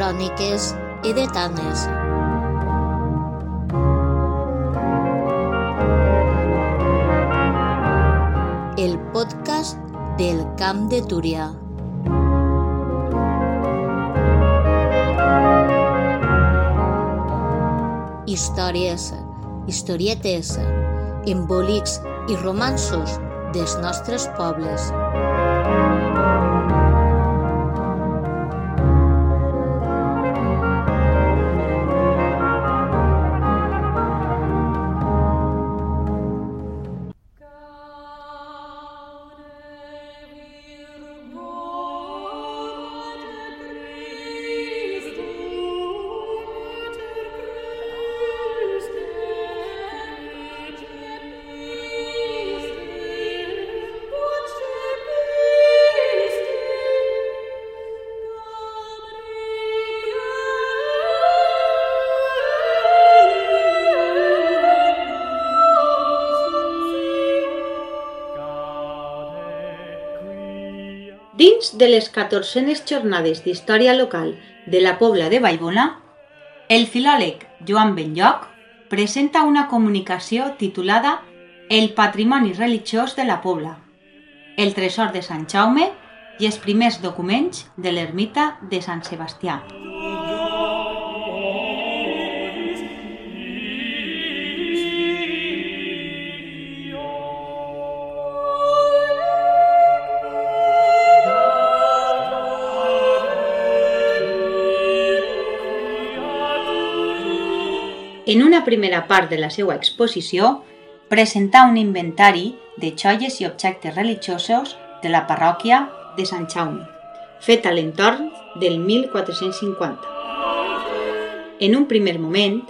cròniques edetanes. El podcast del Camp de Túria. Històries, historietes, embolics i romansos dels nostres pobles. De les 14enes jornades d'història local de la Pobla de Vallbona, el filòleg Joan Benlloc presenta una comunicació titulada El patrimoni religiós de la Pobla, el tresor de Sant Jaume i els primers documents de l'ermita de Sant Sebastià. En una primera part de la seva exposició, presentà un inventari de joies i objectes religiosos de la parròquia de Sant Jaume, fet a l'entorn del 1450. En un primer moment,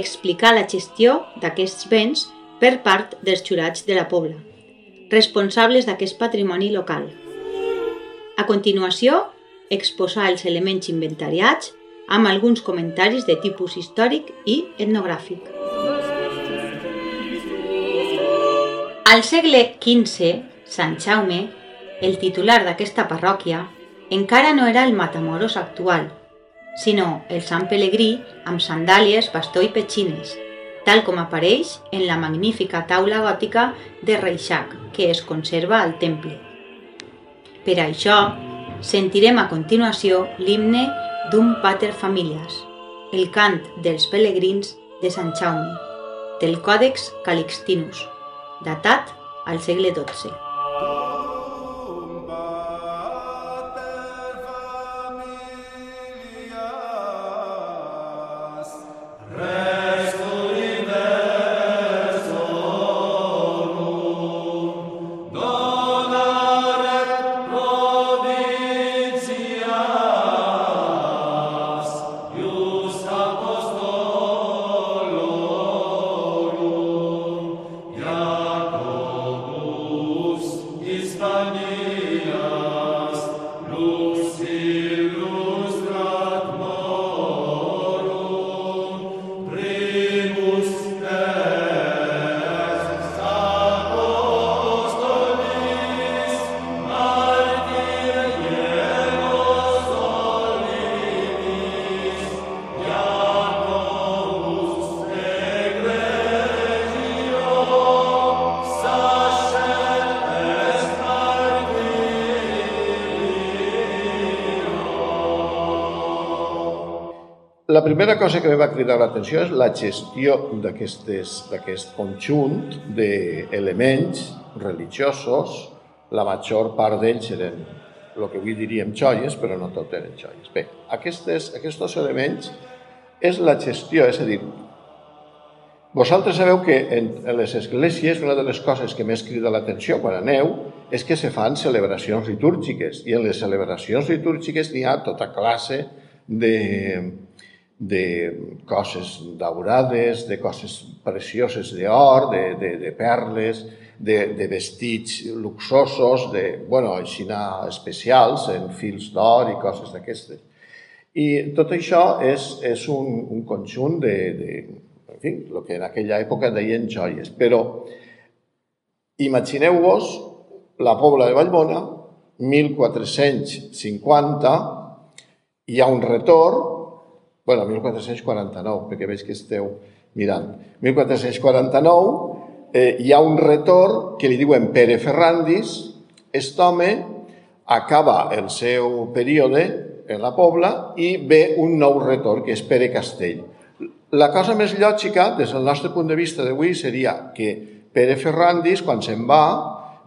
explicà la gestió d'aquests béns per part dels jurats de la Pobla, responsables d'aquest patrimoni local. A continuació, exposà els elements inventariats amb alguns comentaris de tipus històric i etnogràfic. Al segle XV, Sant Jaume, el titular d'aquesta parròquia, encara no era el Matamoros actual, sinó el Sant Pelegrí amb sandàlies, bastó i petxines, tal com apareix en la magnífica taula gòtica de Reixac que es conserva al temple. Per això, sentirem a continuació l'himne d'un pater familias, el cant dels pelegrins de Sant Jaume, del Còdex Calixtinus, datat al segle XII. La primera cosa que me va cridar l'atenció és la gestió d'aquest conjunt d'elements religiosos. La major part d'ells eren el que avui diríem joies, però no tot eren joies. Bé, aquestes, aquests elements és la gestió, és a dir, vosaltres sabeu que en, les esglésies una de les coses que més crida l'atenció quan aneu és que se fan celebracions litúrgiques i en les celebracions litúrgiques n'hi ha tota classe de, de coses daurades, de coses precioses d'or, de, de, de perles, de, de vestits luxosos, de, bueno, així especials, en fils d'or i coses d'aquestes. I tot això és, és un, un conjunt de, de, en fi, el que en aquella època deien joies. Però imagineu-vos la Pobla de Vallbona, 1450, hi ha un retorn, bueno, 1449, perquè veig que esteu mirant, 1449 eh, hi ha un retorn que li diuen Pere Ferrandis, aquest home acaba el seu període en la Pobla i ve un nou retorn, que és Pere Castell. La cosa més lògica, des del nostre punt de vista d'avui, seria que Pere Ferrandis, quan se'n va,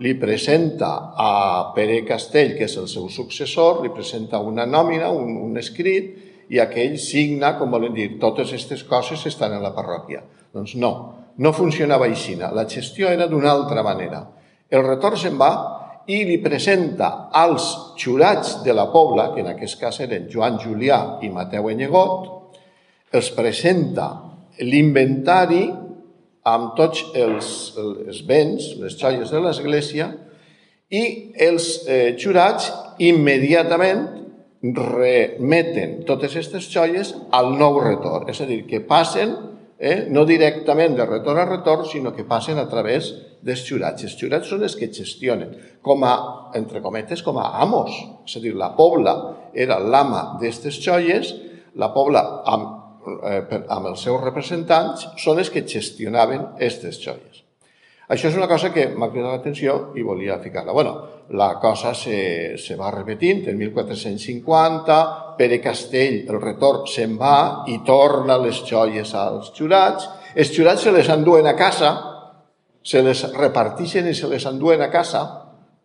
li presenta a Pere Castell, que és el seu successor, li presenta una nòmina, un, un escrit, i aquell signa, com volen dir, totes aquestes coses estan en la parròquia. Doncs no, no funcionava així. La gestió era d'una altra manera. El retorn se'n va i li presenta als xurats de la Pobla, que en aquest cas eren Joan Julià i Mateu Enyegot, els presenta l'inventari amb tots els, els béns, les joies de l'església, i els eh, jurats immediatament remeten totes aquestes joies al nou retorn. És a dir, que passen eh, no directament de retorn a retorn, sinó que passen a través dels jurats. Els jurats són els que gestionen, com a, entre cometes, com a amos. És a dir, la pobla era l'ama d'aquestes joies, la pobla amb eh, amb els seus representants són els que gestionaven aquestes joies. Això és una cosa que m'ha cridat l'atenció i volia ficar-la. Bueno, la cosa se, se va repetint, en 1450, Pere Castell, el retorn, se'n va i torna les joies als jurats. Els jurats se les enduen a casa, se les repartixen i se les enduen a casa,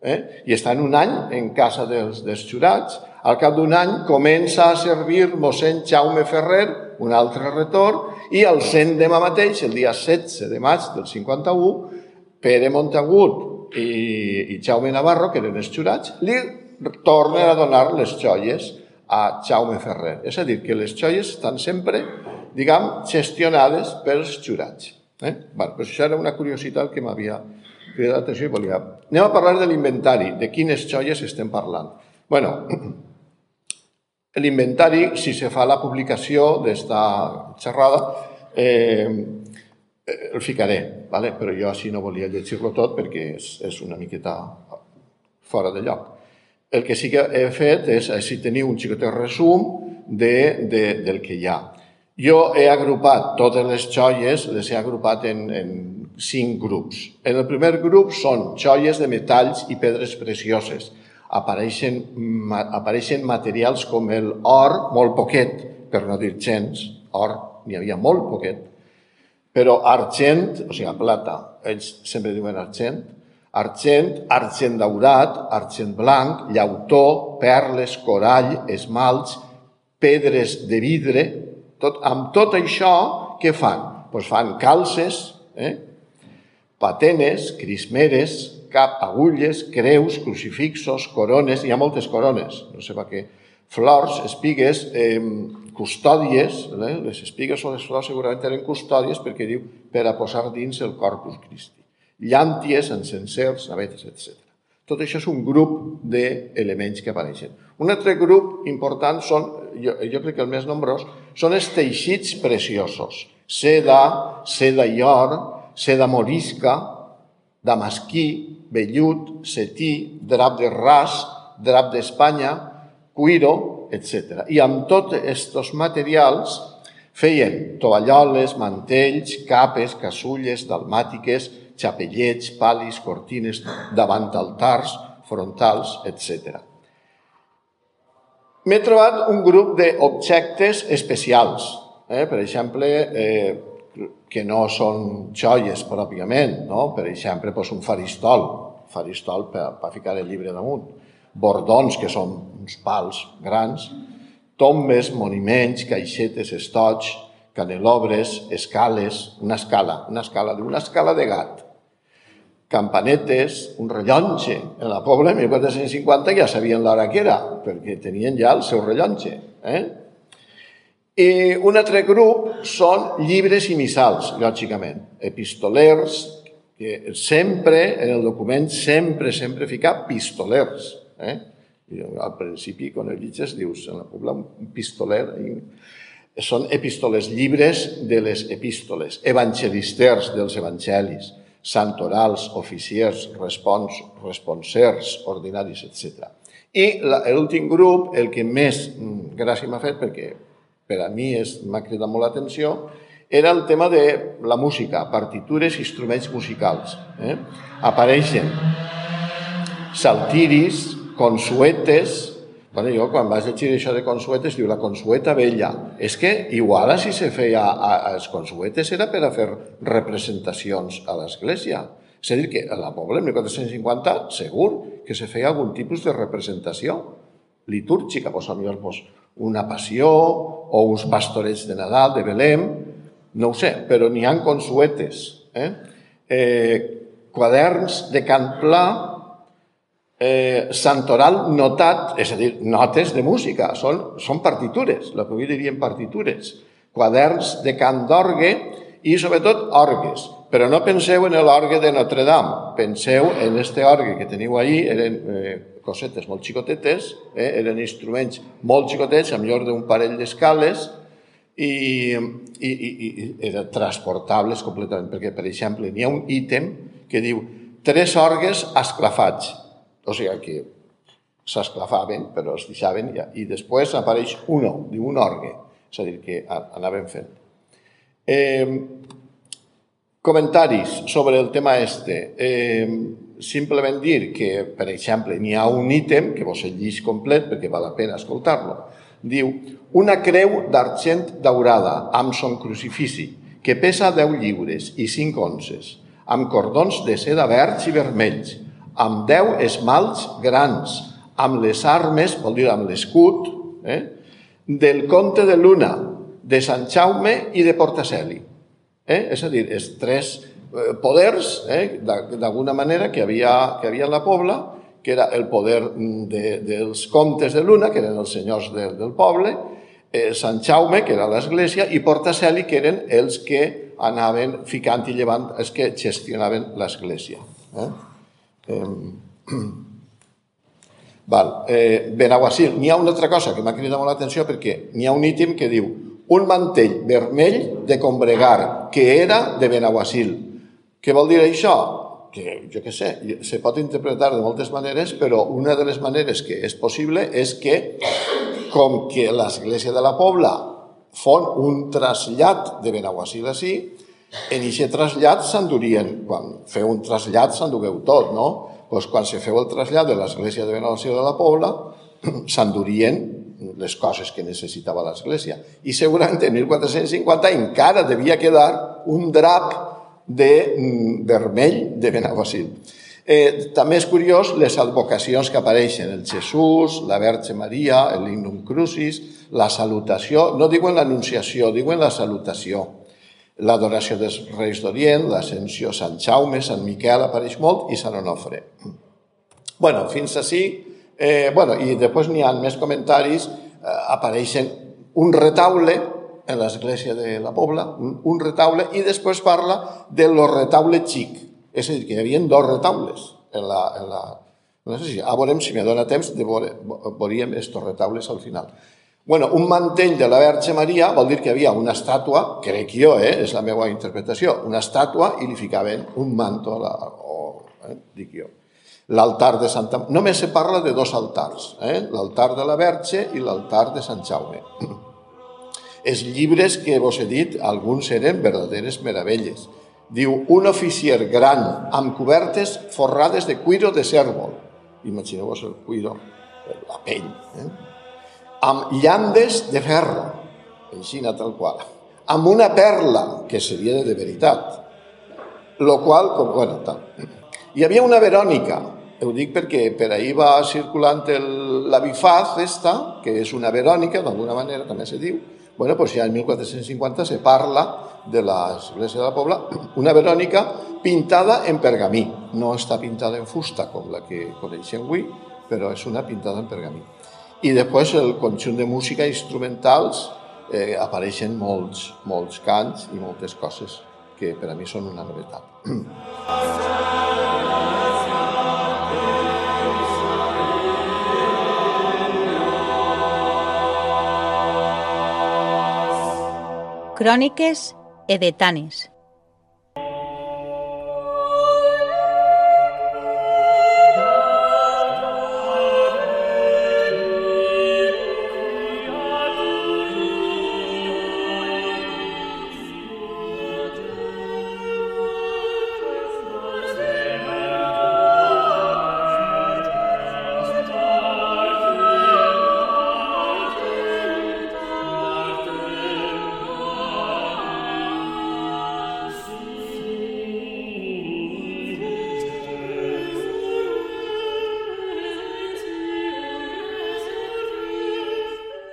eh? i estan un any en casa dels, dels jurats. Al cap d'un any comença a servir mossèn Jaume Ferrer, un altre retorn, i al cent demà mateix, el dia 16 de maig del 51, Pere Montagut i, i Jaume Navarro, que eren els jurats, li tornen a donar les joies a Jaume Ferrer. És a dir, que les joies estan sempre, diguem, gestionades pels jurats. Eh? Bueno, doncs això era una curiositat que m'havia cridat l'atenció i volia... Anem a parlar de l'inventari, de quines joies estem parlant. bueno, L'inventari, si se fa la publicació d'esta xerrada, eh, el ficaré, vale? però jo així no volia llegir-lo tot perquè és, és una miqueta fora de lloc. El que sí que he fet és, si teniu un xicotet resum de, de, del que hi ha. Jo he agrupat totes les joies, les he agrupat en, en cinc grups. En el primer grup són joies de metalls i pedres precioses, apareixen, apareixen materials com el or, molt poquet, per no dir gens, or n'hi havia molt poquet, però argent, o sigui, plata, ells sempre diuen argent, argent, argent daurat, argent blanc, llautó, perles, corall, esmalts, pedres de vidre, tot, amb tot això, què fan? Pues fan calces, eh? patenes, crismeres, cap, agulles, creus, crucifixos, corones, hi ha moltes corones, no sé per què, flors, espigues, eh, custòdies, eh? les espigues o les flors segurament eren custòdies perquè diu per a posar dins el corpus Christi. Llànties, encensers, navetes, etc. Tot això és un grup d'elements que apareixen. Un altre grup important són, jo, jo crec que el més nombrós, són els teixits preciosos. Seda, seda i or, seda morisca, damasquí, vellut, setí, drap de ras, drap d'Espanya, cuiro, etc. I amb tots aquests materials feien tovalloles, mantells, capes, casulles, dalmàtiques, xapellets, palis, cortines, davant altars, frontals, etc. M'he trobat un grup d'objectes especials. Eh? Per exemple, eh, que no són joies pròpiament, no? per exemple, doncs un faristol, faristol per, per ficar el llibre damunt, bordons, que són uns pals grans, tombes, monuments, caixetes, estoig, canelobres, escales, una escala, una escala d'una escala de gat, campanetes, un rellotge. En la Pobla, en 1450, ja sabien l'hora que era, perquè tenien ja el seu rellotge. Eh? I un altre grup són llibres i missals, lògicament, epistolers, que sempre, en el document, sempre, sempre fica pistolers. Eh? I al principi, quan el llitges, dius, en la pobla, un pistoler, i són epístoles, llibres de les epístoles, evangelisters dels evangelis, santorals, oficiers, respons, responsers, ordinaris, etc. I l'últim grup, el que més gràcia m'ha fet perquè per a mi m'ha cridat molt l'atenció, era el tema de la música, partitures i instruments musicals. Eh? Apareixen saltiris, consuetes, Bueno, jo quan vaig llegir això de consuetes, diu la consueta vella. És que igual si se feia a, a les consuetes era per a fer representacions a l'església. És a dir, que a la Pobla, en 1450, segur que se feia algun tipus de representació litúrgica, pues, potser pues, una passió o uns pastorets de Nadal, de Belém, no ho sé, però n'hi han consuetes. Eh? Eh, quaderns de cant pla eh, santoral notat, és a dir, notes de música, són, són partitures, el que avui diríem partitures, quaderns de cant d'orgue i sobretot orgues. Però no penseu en l'orgue de Notre Dame, penseu en este orgue que teniu ahí, eren eh, cosetes molt xicotetes, eh, eren instruments molt xicotets, amb llor d'un parell d'escales, i, i, i, i eren transportables completament, perquè, per exemple, n'hi ha un ítem que diu tres orgues esclafats, o sigui que s'esclafaven, però es deixaven, ja. i després apareix uno, diu un orgue, és a dir, que anaven fent. Eh, comentaris sobre el tema este. Eh, simplement dir que, per exemple, n'hi ha un ítem que vos el llis complet perquè val la pena escoltar-lo. Diu, una creu d'argent daurada amb son crucifici que pesa 10 lliures i 5 onces, amb cordons de seda verds i vermells, amb deu esmalts grans, amb les armes, vol dir amb l'escut, eh, del comte de Luna, de Sant Jaume i de Portaceli. Eh? És a dir, els tres eh, poders, eh, d'alguna manera, que havia, que havia en la pobla, que era el poder de, dels comtes de Luna, que eren els senyors de, del poble, eh, Sant Jaume, que era l'església, i Portaceli, que eren els que anaven ficant i llevant, els que gestionaven l'església. Eh? Eh, val. Eh, Benaguasil, n'hi ha una altra cosa que m'ha cridat molt l'atenció perquè n'hi ha un ítem que diu un mantell vermell de combregar que era de Benaguasil. Què vol dir això? Que, jo què sé, se pot interpretar de moltes maneres, però una de les maneres que és possible és que, com que l'Església de la Pobla fon un trasllat de Benaguasil així, en aquest trasllat s'endurien, quan feu un trasllat s'endugueu tot, no? Pues quan se feu el trasllat de l'església de Veneració de la Pobla, s'endurien les coses que necessitava l'església. I segurament en 1450 encara devia quedar un drap de mm, vermell de Benaguasil. Eh, també és curiós les advocacions que apareixen, el Jesús, la Verge Maria, el Lignum Crucis, la salutació, no diuen l'anunciació, diuen la salutació l'adoració dels Reis d'Orient, l'ascensió Sant Jaume, Sant Miquel apareix molt i Sant Onofre. bueno, fins així, eh, bueno, i després n'hi ha més comentaris, eh, apareixen un retaule en l'església de la Pobla, un, un retaule, i després parla de lo retaule xic, és a dir, que hi havia dos retaules en la, en la, no sé si, a veurem si me dona temps de veure, veuríem estos retaules al final. Bueno, un mantell de la Verge Maria vol dir que havia una estàtua, crec jo, eh, és la meva interpretació, una estàtua i li ficaven un manto, a la, o, eh, dic jo. L'altar de Santa... Només se parla de dos altars, eh? l'altar de la Verge i l'altar de Sant Jaume. Els llibres que vos he dit, alguns eren verdaderes meravelles. Diu, un oficier gran amb cobertes forrades de cuiro de cèrvol. Imagineu-vos el cuiro, la pell. Eh? Amb llandes de ferro, així tal qual, amb una perla, que seria de veritat, lo qual, com, bueno, tal. Hi havia una Verònica, ho dic perquè per ahir va circulant el, la bifaz esta, que és una Verònica, d'alguna manera també se diu, bueno, pues ja en 1450 se parla de l'església de la Pobla, una Verònica pintada en pergamí. No està pintada en fusta, com la que coneixem avui, però és una pintada en pergamí. I després el conjunt de música instrumentals eh, apareixen molts, molts cants i moltes coses que per a mi són una novetat. Cròniques edetanes.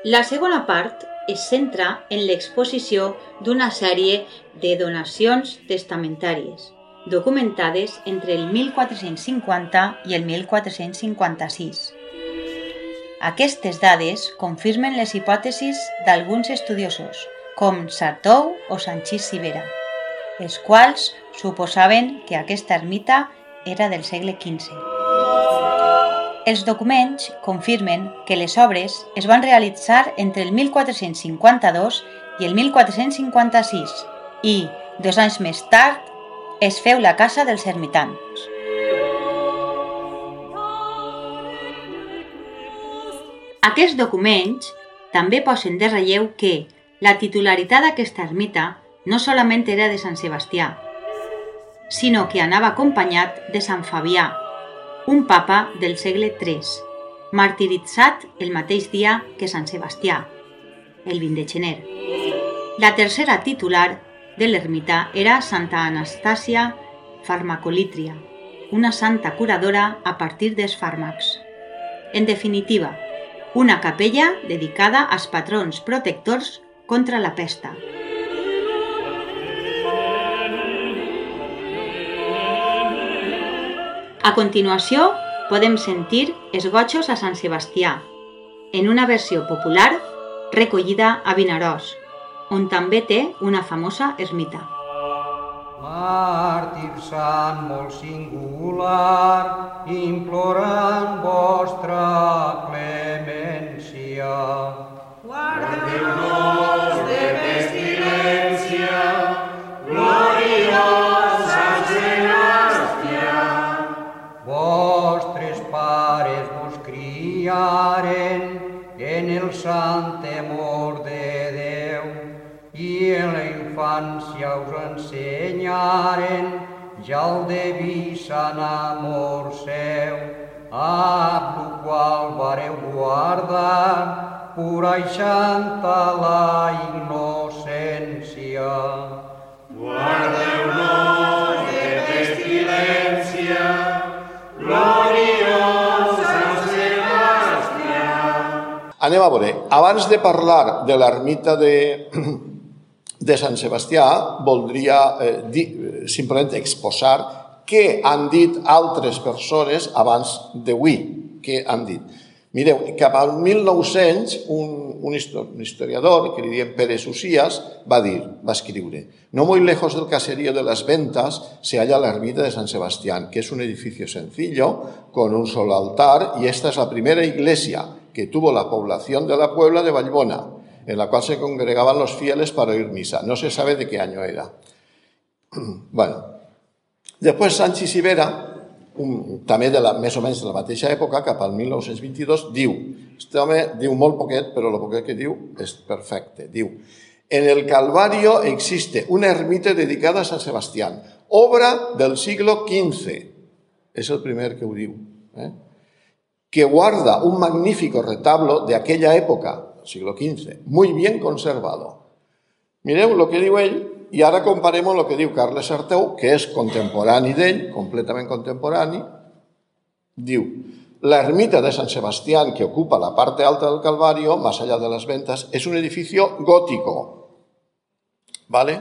La segona part es centra en l'exposició d'una sèrie de donacions testamentàries, documentades entre el 1450 i el 1456. Aquestes dades confirmen les hipòtesis d'alguns estudiosos, com Sartou o Sanchís Sibera, els quals suposaven que aquesta ermita era del segle XV. Els documents confirmen que les obres es van realitzar entre el 1452 i el 1456 i, dos anys més tard, es feu la casa dels ermitans. Aquests documents també posen de relleu que la titularitat d'aquesta ermita no solament era de Sant Sebastià, sinó que anava acompanyat de Sant Fabià, un papa del segle III, martiritzat el mateix dia que Sant Sebastià, el 20 de gener. La tercera titular de l'ermita era Santa Anastàcia Farmacolítria, una santa curadora a partir dels fàrmacs. En definitiva, una capella dedicada als patrons protectors contra la pesta. A continuació, podem sentir esgotxos a Sant Sebastià, en una versió popular recollida a Vinaròs, on també té una famosa ermita. Màrtir sant molt singular, implorant vostra clemència. Infància us ensenyaren ja el deví sant amor seu, amb el qual vareu guardar pura i santa la innocència. Guardeu-nos de pestilència, gloriós Sant Sebastià. Anem a veure, abans de parlar de l'ermita de, de Sant Sebastià, voldria eh, dir, simplement exposar què han dit altres persones abans d'avui, què han dit. Mireu, cap al 1900, un, un, historiador, que li diem Pere Usías, va dir, va escriure, no muy lejos del caserío de las ventas se halla la ermita de San Sebastián, que es un edificio sencillo, con un solo altar, y esta es la primera iglesia que tuvo la población de la Puebla de Vallbona, en la cual se congregaban los fieles para oír misa. No se sabe de qué año era. Bueno, després Sánchez Ibera, un, de la, més o menys de la mateixa època, cap al 1922, diu, este home diu molt poquet, però el poquet que diu és perfecte, diu, en el Calvario existe una ermita dedicada a San Sebastián, obra del siglo XV, és el primer que ho diu, eh? que guarda un magnífico retablo de aquella época, siglo XV, muy bien conservado. Mireu el que diu ell i ara comparem el que diu Carles Arteu, que és contemporani d'ell, completament contemporani. Diu, la ermita de San Sebastián, que ocupa la parte alta del Calvario, más allá de las ventas, es un edificio gótico. ¿Vale?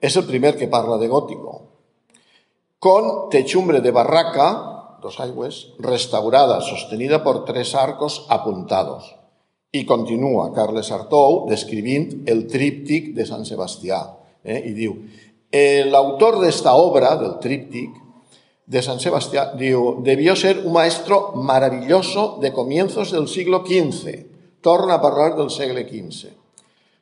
Es el primer que parla de gótico. Con techumbre de barraca, dos aigües, restaurada, sostenida por tres arcos apuntados. I continua Carles Artou descrivint el tríptic de Sant Sebastià. Eh? I diu, l'autor d'esta obra, del tríptic, de San Sebastián, diu, debió ser un maestro maravilloso de comienzos del siglo XV. Torna a parlar del segle XV.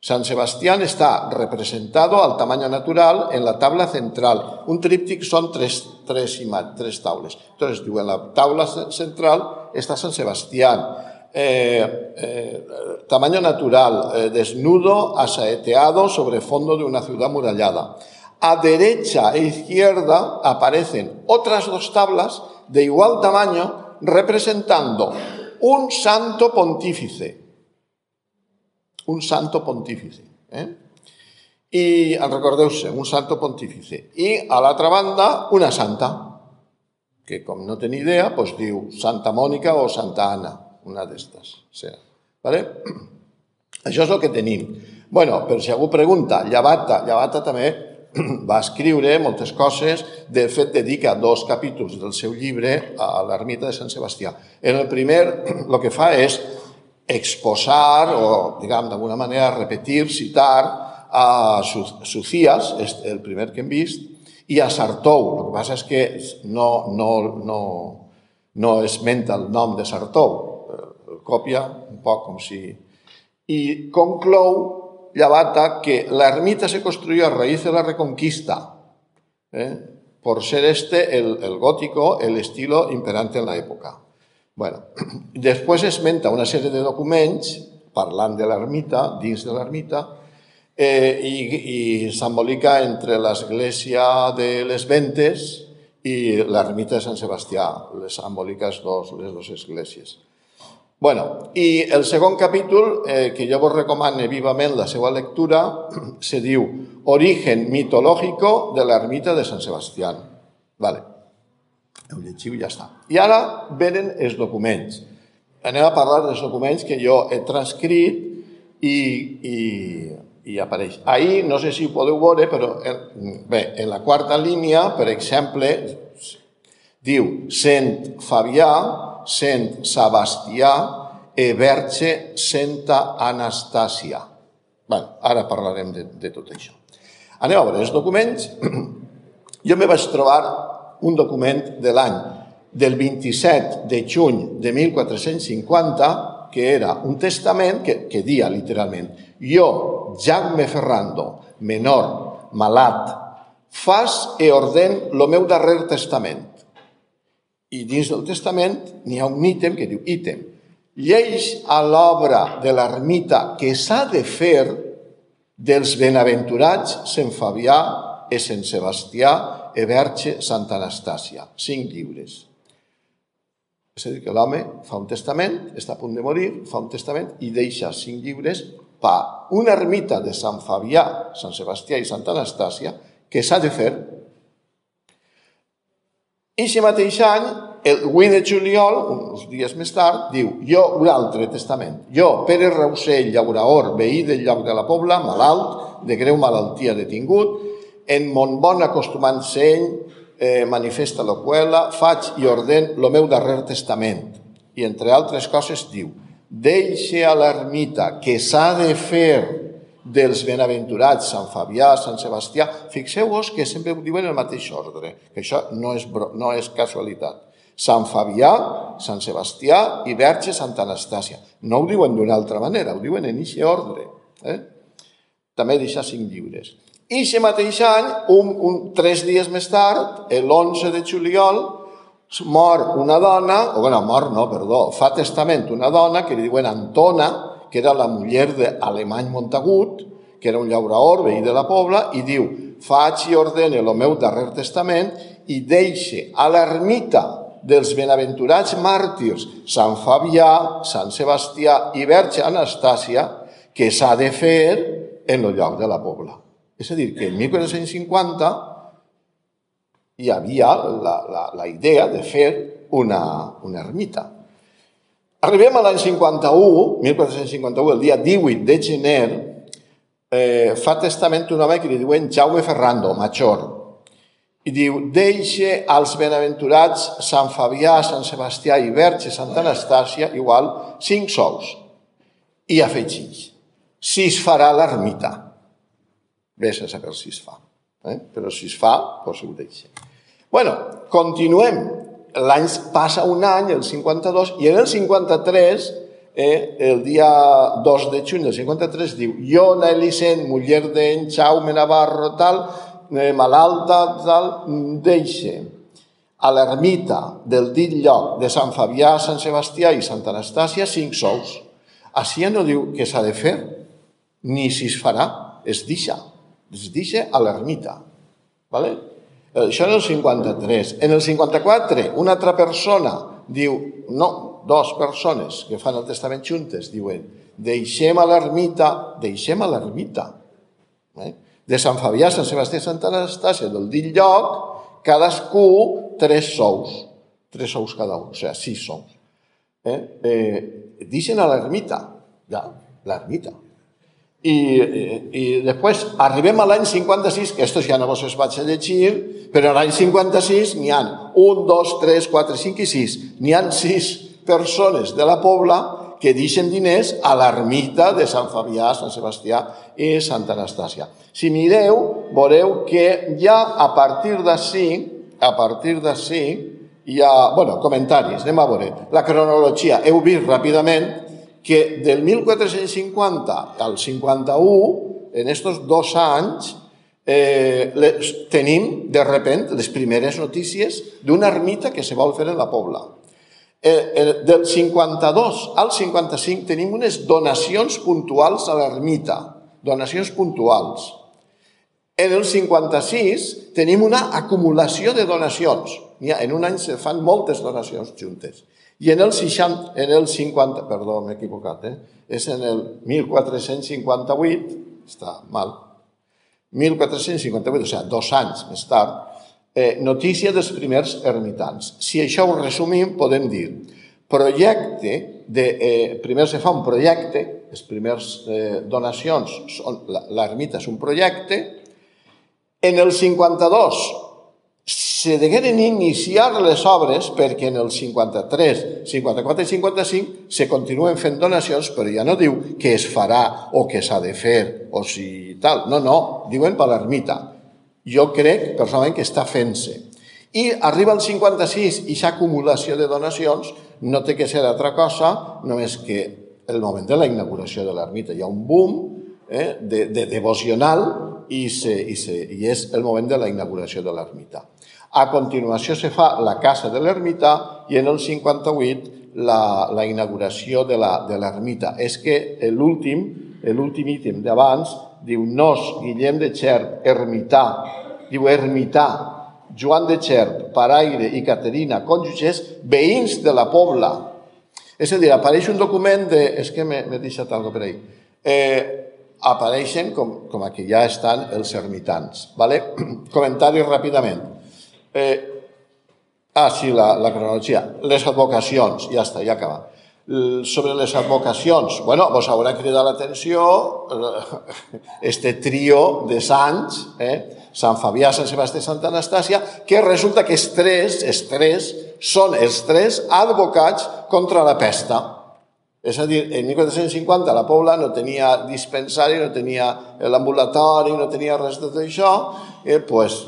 San Sebastián está representado al tamaño natural en la tabla central. Un tríptic son tres, tres, tres taules. Entonces, diu, en la tabla central está San Sebastián. Eh, eh, tamaño natural, eh, desnudo, asaeteado sobre fondo de una ciudad murallada. A derecha e izquierda aparecen otras dos tablas de igual tamaño representando un santo pontífice. Un santo pontífice. I recordeu-se, un santo pontífice. I a l'altra banda, una santa, que com no ni idea, doncs diu Santa Mònica o Santa Anna una d'estes. Sea, ¿vale? Això és el que tenim. bueno, per si algú pregunta, Llavata, Llavata també va escriure moltes coses, de fet dedica dos capítols del seu llibre a l'ermita de Sant Sebastià. En el primer el que fa és exposar o, diguem, d'alguna manera repetir, citar a Sucías, és el primer que hem vist, i a Sartou. El que passa és que no, no, no, no esmenta el nom de Sartou, el copia un poc com si... I conclou Llavata que la ermita se construyó a raíz de la reconquista, ¿eh? por ser este el, el, gótico, el estilo imperante en la época. Bueno, després esmenta una sèrie de documents parlant de l'ermita, dins de l'ermita, eh, i, i s'embolica entre l'església de les Ventes i l'ermita de Sant Sebastià, les emboliques dos, les dues esglésies. Bueno, i el segon capítol, eh, que jo vos recomano vivament la seva lectura, se diu Origen mitológico de la ermita de Sant Sebastià. Vale. Ho llegiu i ja està. I ara venen els documents. Anem a parlar dels documents que jo he transcrit i, i, i apareix. Ahir, no sé si ho podeu veure, però en, bé, en la quarta línia, per exemple, diu Sant Fabià, Sant Sebastià e Verge Santa Anastàcia. Bé, ara parlarem de, de tot això. Anem a veure els documents. Jo me vaig trobar un document de l'any del 27 de juny de 1450, que era un testament que, que dia literalment jo, Jaume Ferrando, menor, malat, fas e orden lo meu darrer testament i dins del testament n'hi ha un ítem que diu ítem. Lleix a l'obra de l'ermita que s'ha de fer dels benaventurats Sant Fabià i Sant Sebastià e Verge Santa Anastàcia. Cinc llibres. És a dir, que l'home fa un testament, està a punt de morir, fa un testament i deixa cinc llibres per una ermita de Sant Fabià, Sant Sebastià i Santa Anastàcia que s'ha de fer Eixe mateix any, el 8 de juliol, uns dies més tard, diu jo un altre testament. Jo, Pere Rausell, llauraor, veí del lloc de la Pobla, malalt, de greu malaltia detingut, en mon bon acostumant seny, eh, manifesta l'ocuela, faig i orden lo meu darrer testament. I entre altres coses diu, deixe a l'ermita que s'ha de fer dels benaventurats, Sant Fabià, Sant Sebastià, fixeu-vos que sempre ho diuen el mateix ordre, que això no és, no és casualitat. Sant Fabià, Sant Sebastià i Verge Santa Anastàcia. No ho diuen d'una altra manera, ho diuen en aquest ordre. Eh? També deixar cinc lliures. I aquest mateix any, un, un, tres dies més tard, l'11 de juliol, mor una dona, o bueno, mor no, perdó, fa testament una dona que li diuen Antona, que era la muller d'Alemany Montagut, que era un llauraor, veí de la Pobla, i diu, faig i ordene el meu darrer testament i deixe a l'ermita dels benaventurats màrtirs Sant Fabià, Sant Sebastià i Verge Anastàcia que s'ha de fer en el lloc de la Pobla. És a dir, que en 1450 hi havia la, la, la idea de fer una, una ermita. Arribem a l'any 51, 1451, el dia 18 de gener, eh, fa testament un home que li diuen Jaume Ferrando, major, i diu, deixe als benaventurats Sant Fabià, Sant Sebastià i Verge, Santa Anastàcia, igual, cinc sous. I afegeix, si es farà l'ermita. Ves a saber si es fa. Eh? Però si es fa, doncs ho deixa. Bueno, continuem l'any passa un any, el 52, i en el 53, eh, el dia 2 de juny del 53, diu Iona Elisent, muller d'en Jaume Navarro, tal, eh, malalta, tal, deixe a l'ermita del dit lloc de Sant Fabià, Sant Sebastià i Santa Anastàcia cinc sous. Així ja no diu que s'ha de fer, ni si es farà, es deixa. Es deixa a l'ermita. ¿vale? Això en el 53. En el 54, una altra persona diu, no, dos persones que fan el testament juntes, diuen, deixem a l'ermita, deixem a l'ermita, eh? de Sant Fabià, Sant Sebastià i Santa Anastàcia, del dit lloc, cadascú tres sous, tres sous cada un, o sigui, sis sous. Eh? Eh, deixen a l'ermita, ja, l'ermita. I, i, després arribem a l'any 56, que estos ja no vos els vaig llegir, però l'any 56 n'hi han 1, 2, 3, 4, 5 i 6. N'hi han 6 persones de la Pobla que deixen diners a l'ermita de Sant Fabià, Sant Sebastià i Santa Anastàcia. Si mireu, veureu que ja a partir d'ací, a partir d'ací, hi ha, bueno, comentaris, anem a veure. La cronologia, heu vist ràpidament que del 1450 al 51, en estos dos anys, eh, les, tenim, de repent, les primeres notícies d'una ermita que se vol fer en la Pobla. Eh, eh, del 52 al 55 tenim unes donacions puntuals a l'ermita, donacions puntuals. En el 56 tenim una acumulació de donacions. En un any se fan moltes donacions juntes. I en el, 60, en el 50, perdó, m'he equivocat, eh? és en el 1458, està mal, 1458, o sigui, dos anys més tard, eh, notícia dels primers ermitans. Si això ho resumim, podem dir projecte, de, eh, primer se fa un projecte, les primeres eh, donacions, l'ermita és un projecte, en el 52 se degueren iniciar les obres perquè en el 53, 54 i 55 se continuen fent donacions, però ja no diu que es farà o que s'ha de fer o si tal. No, no, diuen per l'ermita. Jo crec personalment que està fent-se. I arriba el 56 i aquesta acumulació de donacions no té que ser altra cosa només que el moment de la inauguració de l'ermita. Hi ha un boom eh, de, de devocional i, se, i, se, i és el moment de la inauguració de l'ermita. A continuació se fa la casa de l'ermita i en el 58 la, la inauguració de l'ermita. És que l'últim, l'últim ítem d'abans diu Nos, Guillem de Xerp, ermità, diu ermità, Joan de Xerp, Paraire i Caterina, cònjuges, veïns de la Pobla. És a dir, apareix un document de... És que m'he deixat alguna per ahí. Eh, apareixen com, com que ja estan els ermitans. Vale? Comentaris ràpidament. Eh, ah, sí, la, la cronologia. Les advocacions, ja està, ja acaba. Sobre les advocacions, bueno, vos haurà cridat l'atenció este trio de sants, eh? Sant Fabià, Sant Sebastià i Santa Anastàcia, que resulta que els tres, els tres són els tres advocats contra la pesta. És a dir, en 1450 la Pobla no tenia dispensari, no tenia l'ambulatori, no tenia res de tot això, eh, pues,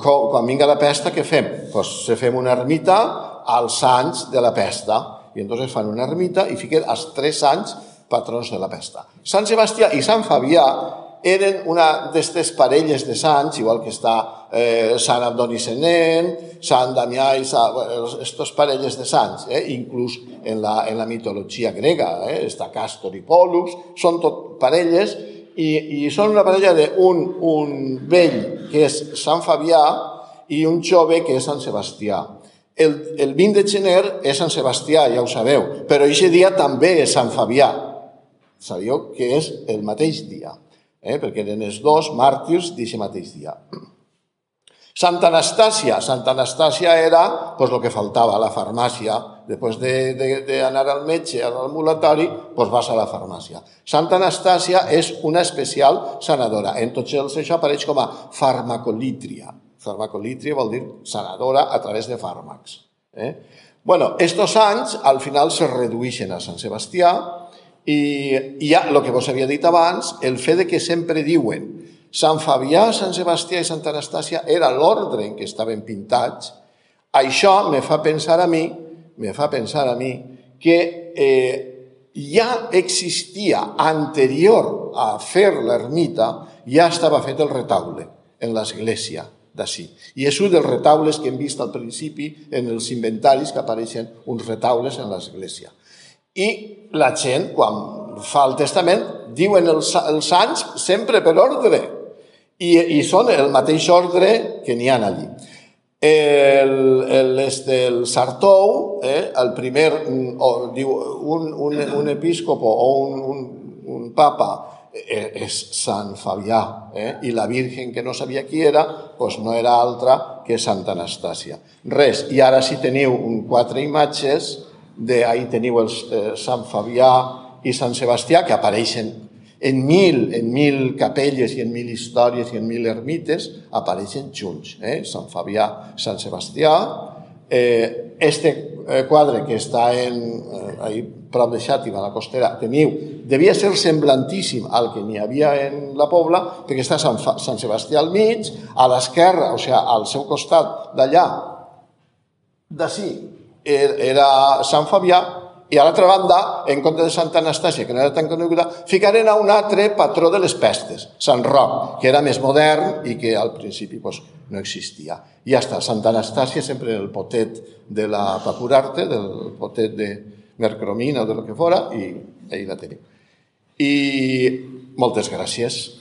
quan vinga la pesta, què fem? Pues, se fem una ermita als sants de la pesta. I entonces fan una ermita i fiquen els tres sants patrons de la pesta. Sant Sebastià i Sant Fabià eren una d'aquestes parelles de sants, igual que està eh, Sant Abdoni Senent, Sant Damià i Sant, estos parelles de sants, eh, inclús en la, en la mitologia grega, eh, està Castor i Polus, són tot parelles i, i són una parella d'un un vell que és Sant Fabià i un jove que és Sant Sebastià. El, el 20 de gener és Sant Sebastià, ja ho sabeu, però aquest dia també és Sant Fabià. Sabíeu que és el mateix dia eh? perquè eren els dos màrtirs d'aquest mateix dia. Santa Anastàcia. Santa Anastàcia era pues, el que faltava a la farmàcia. Després d'anar de, de, al metge, al ambulatori, pues vas a la farmàcia. Santa Anastàcia és una especial sanadora. En tots els això apareix com a farmacolítria. Farmacolítria vol dir sanadora a través de fàrmacs. Eh? Bueno, estos anys al final se redueixen a Sant Sebastià, i hi ha el que vos havia dit abans, el fet de que sempre diuen Sant Fabià, Sant Sebastià i Santa Anastàcia era l'ordre en què estaven pintats, això me fa pensar a mi, me fa pensar a mi que eh, ja existia anterior a fer l'ermita, ja estava fet el retaule en l'església d'ací. I és un dels retaules que hem vist al principi en els inventaris que apareixen uns retaules en l'església. I la gent, quan fa el testament, diuen els, els sants sempre per ordre. I, I són el mateix ordre que n'hi ha allí. El, el, este, el Sartou, eh, el primer, o, diu, un, un, un episcopo o un, un, un papa eh, és Sant Fabià, eh? i la Virgen que no sabia qui era, doncs no era altra que Santa Anastàcia. Res, i ara si teniu quatre imatges, de ahí teniu els, eh, Sant Fabià i Sant Sebastià, que apareixen En mil, en mil capelles i en mil històries i en mil ermites apareixen junts. Eh? Sant Fabià, Sant Sebastià, eh, este eh, quadre que està en, eh, ahí prop de Xàtiva, a la costera, teniu, devia ser semblantíssim al que n'hi havia en la Pobla, perquè està Sant, Fa, Sant Sebastià al mig, a l'esquerra, o sigui, al seu costat d'allà, d'ací, era Sant Fabià, i a l'altra banda, en compte de Santa Anastàcia, que no era tan coneguda, ficaren a un altre patró de les pestes, Sant Roc, que era més modern i que al principi pues, no existia. I ja està, Santa Anastàcia sempre el potet de la per curar-te, del potet de mercromina o de lo que fora, i ahí la teniu. I moltes gràcies.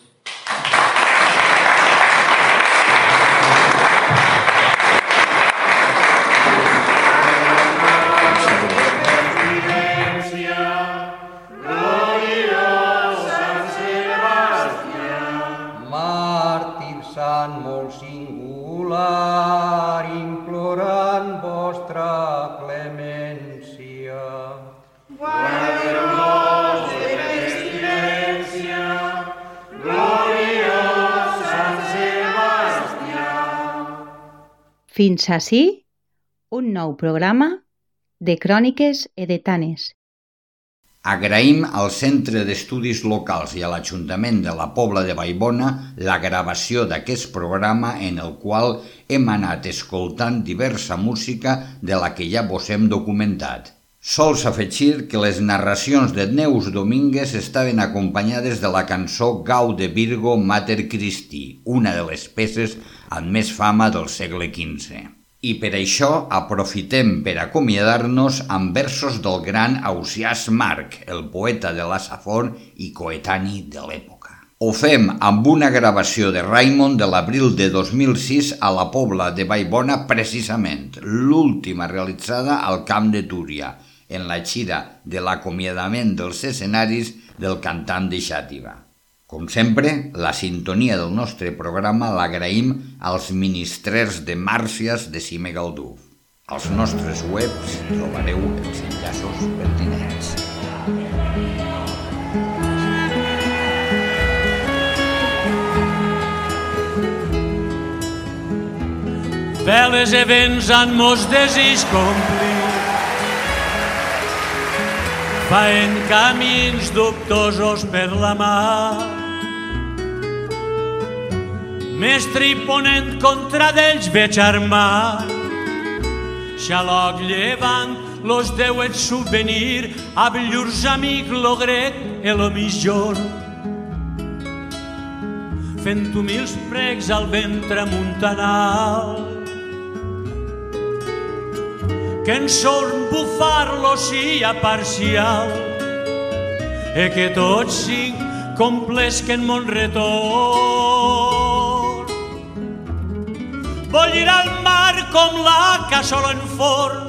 Fins ací un nou programa de Cròniques Edetanes. Agraïm al Centre d'Estudis Locals i a l'Ajuntament de la Pobla de Vallbona la gravació d'aquest programa en el qual hem anat escoltant diversa música de la que ja vos hem documentat. Sols afegir que les narracions de Neus Domínguez estaven acompanyades de la cançó Gau de Virgo Mater Christi, una de les peces amb més fama del segle XV. I per això aprofitem per acomiadar-nos amb versos del gran Ausiàs Marc, el poeta de la Safon i coetani de l'època. Ho fem amb una gravació de Raimon de l'abril de 2006 a la Pobla de Vallbona precisament, l'última realitzada al Camp de Túria, en la xira de l'acomiadament dels escenaris del cantant de Xàtiva. Com sempre, la sintonia del nostre programa l'agraïm als ministrers de Màrcies de Cime Galdú. Als nostres webs trobareu els enllaços pertinents. Veles e vents han mos desig complir. Faen camins dubtosos per la mar. Mestre i ponent contra d'ells veig armar. Xaloc llevant los deuet subvenir a llurs amic lo grec e lo mitjor. Fent humils pregs al ventre muntanal que en son bufar l'ocia parcial e que tots cinc complesquen mon retorn. Bollir al mar com la cassola en forn,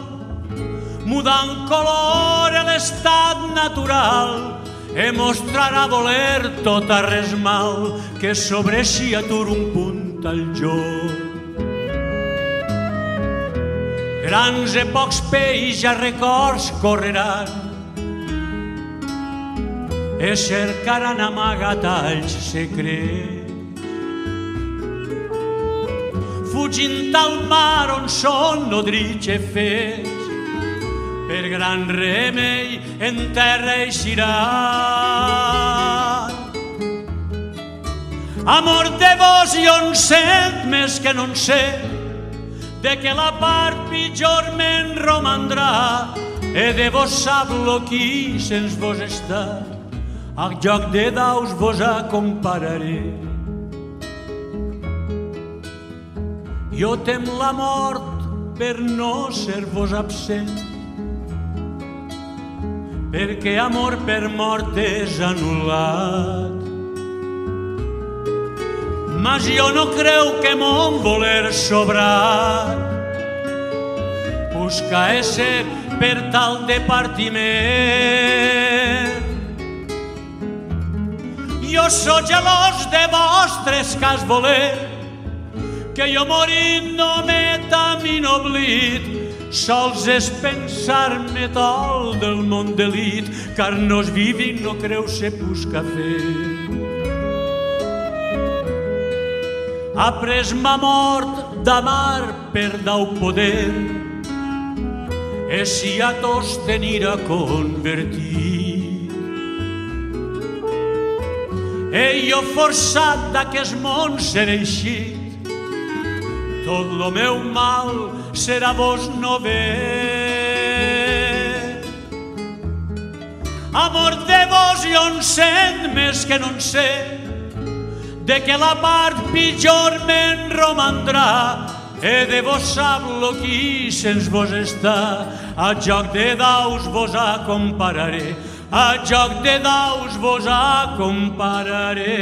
mudant color a l'estat natural e mostrar a voler tot a res mal que sobre si atur un punt al jorn. Grans e pocs peix a records correran e cercaran amagatalls secrets. Fugint al mar on són nodrits e fets, per gran remei en terra eixiran. Amor de vos i on sent més que no en sé, de que la part pitjor me'n romandrà e de vos sap lo qui sens vos està. Al joc de daus vos acompararé jo tem la mort per no ser vos absent. Perquè amor per mort és anul·lat mas jo no creu que mon voler sobrat busca ésser per tal de partiment. Jo sóc gelós de vostres cas voler, que jo morint no me camí oblit, sols és pensar-me tol del món d'elit, car no es vivi no creu ser busca fer. Ha pres ma mort d'amar per dau poder, e si a tos tenir a convertir. E jo forçat d'aquest món ser eixit, tot lo meu mal serà vos no ver. Amor de vos jo en sent més que no en sé, de que la part pitjor me'n romandrà, he de vos sap-lo qui sens vos està, a joc de daus vos acompararé, a joc de daus vos acompararé.